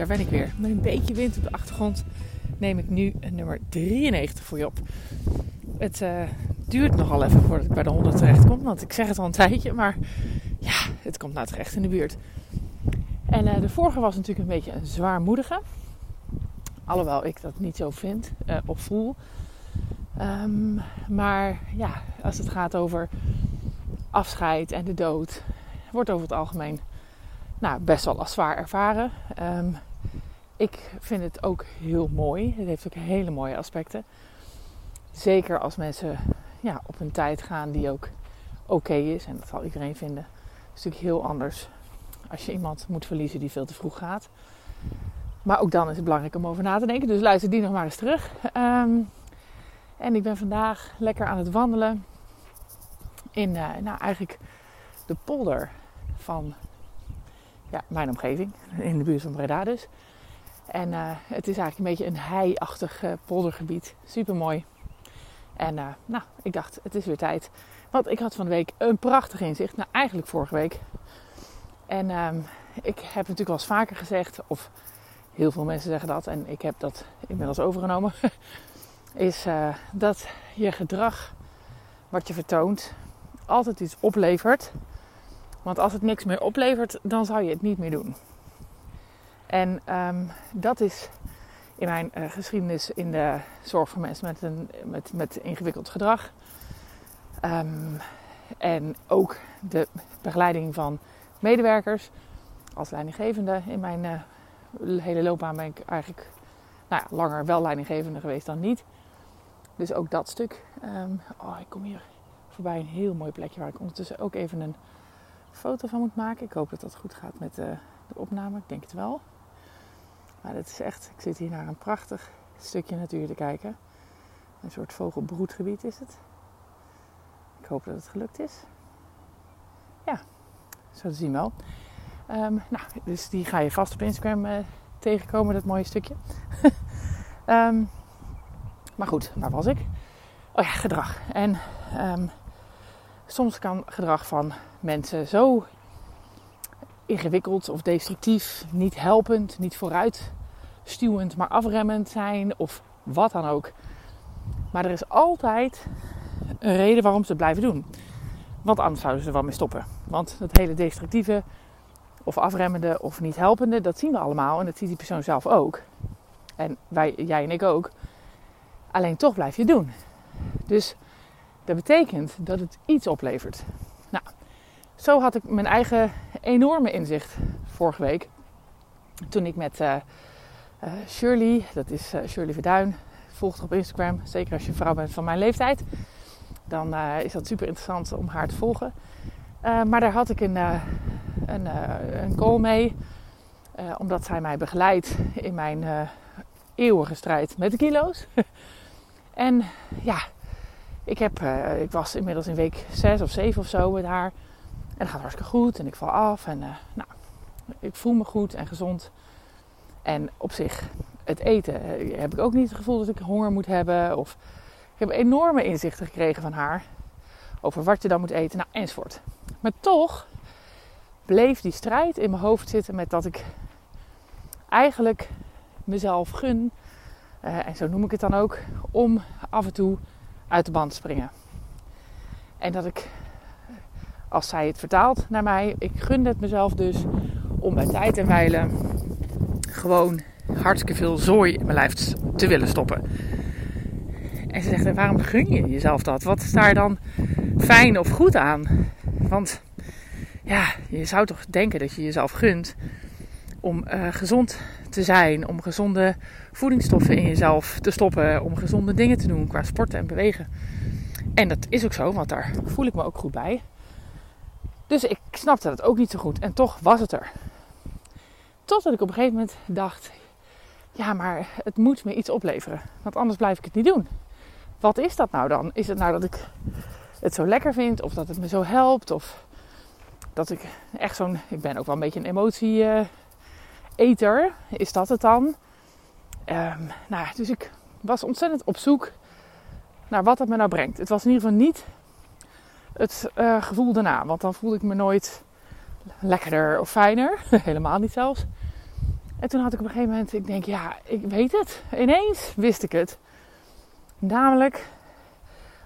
daar ben ik weer. Met een beetje wind op de achtergrond neem ik nu nummer 93 voor je op. Het uh, duurt nogal even voordat ik bij de 100 terecht kom. Want ik zeg het al een tijdje, maar ja, het komt nou terecht in de buurt. En uh, de vorige was natuurlijk een beetje een zwaarmoedige. Alhoewel ik dat niet zo vind uh, of voel. Um, maar ja, als het gaat over afscheid en de dood, wordt over het algemeen nou, best wel als zwaar ervaren. Um, ik vind het ook heel mooi. Het heeft ook hele mooie aspecten. Zeker als mensen ja, op een tijd gaan die ook oké is. En dat zal iedereen vinden. Het is natuurlijk heel anders als je iemand moet verliezen die veel te vroeg gaat. Maar ook dan is het belangrijk om over na te denken. Dus luister die nog maar eens terug. Um, en ik ben vandaag lekker aan het wandelen in uh, nou, eigenlijk de polder van ja, mijn omgeving. In de buurt van Breda dus. En uh, het is eigenlijk een beetje een hei-achtig uh, poldergebied. Super mooi. En uh, nou, ik dacht, het is weer tijd. Want ik had van de week een prachtig inzicht. Nou, eigenlijk vorige week. En um, ik heb natuurlijk wel eens vaker gezegd, of heel veel mensen zeggen dat, en ik heb dat inmiddels overgenomen. is dat je gedrag, wat je vertoont, altijd iets oplevert. Want als het niks meer oplevert, dan zou je het niet meer doen. En um, dat is in mijn uh, geschiedenis in de zorg voor mensen met, een, met, met ingewikkeld gedrag. Um, en ook de begeleiding van medewerkers. Als leidinggevende in mijn uh, hele loopbaan ben ik eigenlijk nou ja, langer wel leidinggevende geweest dan niet. Dus ook dat stuk. Um, oh, ik kom hier voorbij een heel mooi plekje waar ik ondertussen ook even een foto van moet maken. Ik hoop dat dat goed gaat met de, de opname. Ik denk het wel. Maar het is echt, ik zit hier naar een prachtig stukje natuur te kijken. Een soort vogelbroedgebied is het. Ik hoop dat het gelukt is. Ja, zo zien wel. Um, nou, dus die ga je vast op Instagram uh, tegenkomen, dat mooie stukje. um, maar goed, waar was ik? Oh ja, gedrag. En um, soms kan gedrag van mensen zo ingewikkeld of destructief, niet helpend, niet vooruitstuwend, maar afremmend zijn of wat dan ook. Maar er is altijd een reden waarom ze het blijven doen. Want anders zouden ze er wel mee stoppen. Want dat hele destructieve of afremmende of niet helpende, dat zien we allemaal en dat ziet die persoon zelf ook. En wij, jij en ik ook. Alleen toch blijf je het doen. Dus dat betekent dat het iets oplevert. Zo had ik mijn eigen enorme inzicht vorige week. Toen ik met uh, uh, Shirley, dat is uh, Shirley Verduin, volgt op Instagram. Zeker als je vrouw bent van mijn leeftijd. Dan is dat super interessant om haar te volgen. maar daar had ik een, een, een call mee. omdat zij mij begeleidt in mijn eeuwige strijd met de kilo's. en ja, ik, heb, ik was inmiddels in week 6 of 7 of zo met haar. Dat gaat hartstikke goed en ik val af en uh, nou, ik voel me goed en gezond. En op zich, het eten, uh, heb ik ook niet het gevoel dat ik honger moet hebben. Of ik heb enorme inzichten gekregen van haar over wat je dan moet eten, nou, enzovoort. Maar toch bleef die strijd in mijn hoofd zitten met dat ik eigenlijk mezelf gun, uh, en zo noem ik het dan ook, om af en toe uit de band te springen. En dat ik als zij het vertaalt naar mij. Ik gun het mezelf dus om bij tijd en wijlen gewoon hartstikke veel zooi in mijn lijf te willen stoppen. En ze zegt, waarom gun je jezelf dat? Wat is daar dan fijn of goed aan? Want ja, je zou toch denken dat je jezelf gunt om uh, gezond te zijn, om gezonde voedingsstoffen in jezelf te stoppen, om gezonde dingen te doen qua sporten en bewegen. En dat is ook zo, want daar voel ik me ook goed bij. Dus ik snapte het ook niet zo goed. En toch was het er. Totdat ik op een gegeven moment dacht: ja, maar het moet me iets opleveren. Want anders blijf ik het niet doen. Wat is dat nou dan? Is het nou dat ik het zo lekker vind? Of dat het me zo helpt? Of dat ik echt zo'n. Ik ben ook wel een beetje een emotie-eter. is dat het dan? Um, nou, dus ik was ontzettend op zoek naar wat het me nou brengt. Het was in ieder geval niet het uh, gevoel daarna. Want dan voelde ik me nooit lekkerder of fijner. Helemaal niet zelfs. En toen had ik op een gegeven moment, ik denk, ja, ik weet het. Ineens wist ik het. Namelijk,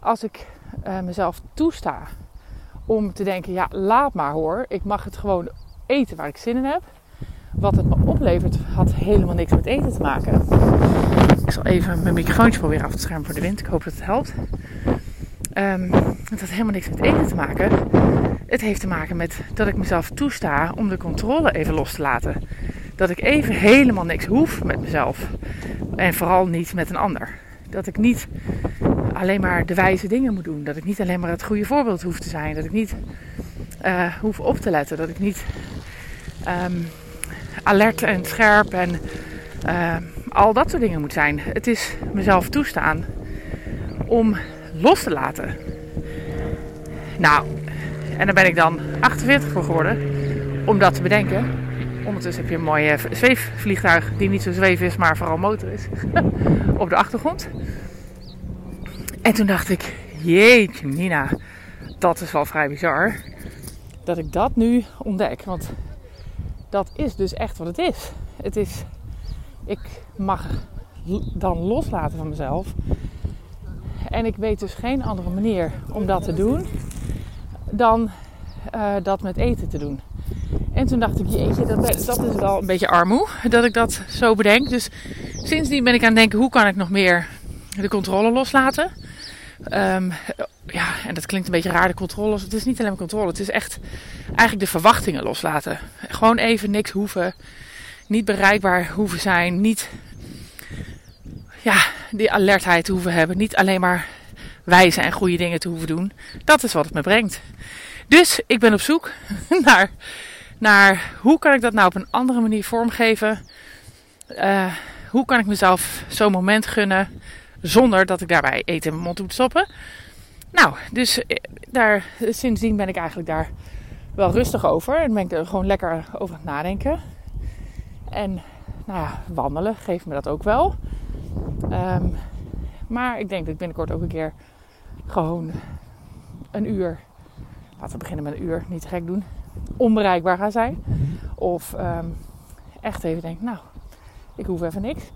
als ik uh, mezelf toesta om te denken, ja, laat maar hoor. Ik mag het gewoon eten waar ik zin in heb. Wat het me oplevert, had helemaal niks met eten te maken. Ik zal even mijn microfoontje proberen af te schermen voor de wind. Ik hoop dat het helpt. Um, het had helemaal niks met eten te maken. Het heeft te maken met dat ik mezelf toesta om de controle even los te laten. Dat ik even helemaal niks hoef met mezelf. En vooral niet met een ander. Dat ik niet alleen maar de wijze dingen moet doen. Dat ik niet alleen maar het goede voorbeeld hoef te zijn. Dat ik niet uh, hoef op te letten. Dat ik niet um, alert en scherp en uh, al dat soort dingen moet zijn. Het is mezelf toestaan om los te laten. Nou, en daar ben ik dan 48 voor geworden om dat te bedenken. Ondertussen heb je een mooie zweefvliegtuig die niet zo zweef is, maar vooral motor is. op de achtergrond. En toen dacht ik, jeetje Nina, dat is wel vrij bizar. Dat ik dat nu ontdek. Want dat is dus echt wat het is. Het is, ik mag dan loslaten van mezelf. En ik weet dus geen andere manier om dat te doen dan uh, dat met eten te doen. En toen dacht ik, jeetje, dat, dat is wel een beetje armoe dat ik dat zo bedenk. Dus sindsdien ben ik aan het denken, hoe kan ik nog meer de controle loslaten? Um, ja, en dat klinkt een beetje raar, de controle. Het is niet alleen controle, het is echt eigenlijk de verwachtingen loslaten. Gewoon even niks hoeven, niet bereikbaar hoeven zijn, niet ja, die alertheid hoeven hebben. Niet alleen maar wijze en goede dingen te hoeven doen. Dat is wat het me brengt. Dus ik ben op zoek naar, naar hoe kan ik dat nou op een andere manier vormgeven. Uh, hoe kan ik mezelf zo'n moment gunnen zonder dat ik daarbij eten in mijn mond moet stoppen. Nou, dus eh, daar, sindsdien ben ik eigenlijk daar wel rustig over. En ben ik er gewoon lekker over aan het nadenken. En nou ja, wandelen geeft me dat ook wel. Um, maar ik denk dat ik binnenkort ook een keer gewoon een uur, laten we beginnen met een uur, niet te gek doen, onbereikbaar ga zijn. Of um, echt even denk, nou, ik hoef even niks.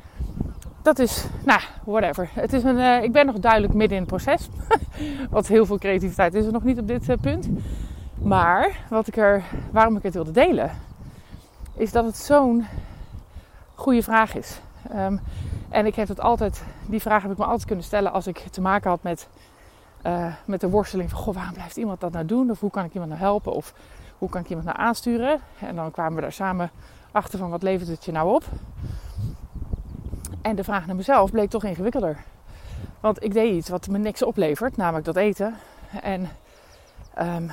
Dat is, nou, whatever. Het is een, uh, ik ben nog duidelijk midden in het proces. wat heel veel creativiteit is er nog niet op dit uh, punt. Maar wat ik er, waarom ik het wilde delen, is dat het zo'n goede vraag is. Um, en ik heb het altijd, die vraag heb ik me altijd kunnen stellen als ik te maken had met, uh, met de worsteling van, goh, waarom blijft iemand dat nou doen? Of hoe kan ik iemand nou helpen? Of hoe kan ik iemand nou aansturen? En dan kwamen we daar samen achter van, wat levert het je nou op? En de vraag naar mezelf bleek toch ingewikkelder. Want ik deed iets wat me niks oplevert, namelijk dat eten. En um,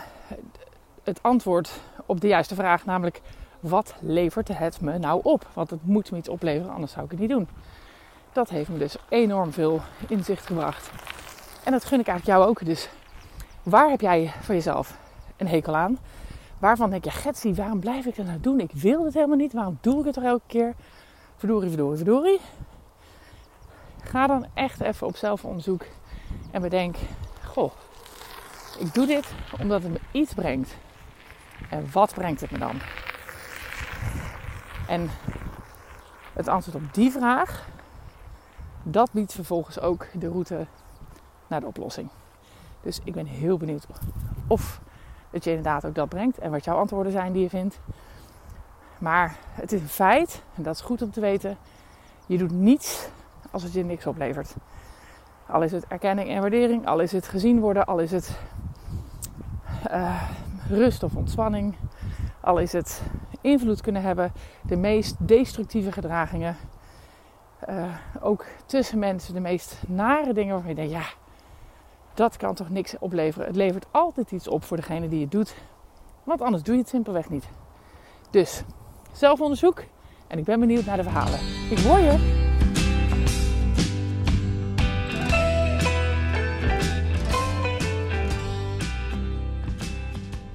het antwoord op de juiste vraag, namelijk wat levert het me nou op? Want het moet me iets opleveren, anders zou ik het niet doen dat heeft me dus enorm veel inzicht gebracht. En dat gun ik eigenlijk jou ook. Dus waar heb jij van jezelf een hekel aan? Waarvan denk je, Getsie, waarom blijf ik dat nou doen? Ik wil het helemaal niet. Waarom doe ik het er elke keer? Verdorie, verdorie, verdorie. Ga dan echt even op zelfonderzoek en bedenk, goh, ik doe dit omdat het me iets brengt. En wat brengt het me dan? En het antwoord op die vraag dat biedt vervolgens ook de route naar de oplossing. Dus ik ben heel benieuwd of het je inderdaad ook dat brengt en wat jouw antwoorden zijn die je vindt. Maar het is een feit, en dat is goed om te weten, je doet niets als het je niks oplevert. Al is het erkenning en waardering, al is het gezien worden, al is het uh, rust of ontspanning, al is het invloed kunnen hebben, de meest destructieve gedragingen uh, ook tussen mensen de meest nare dingen waarvan je denkt, ja, dat kan toch niks opleveren. Het levert altijd iets op voor degene die het doet, want anders doe je het simpelweg niet. Dus zelfonderzoek en ik ben benieuwd naar de verhalen. Ik hoor je!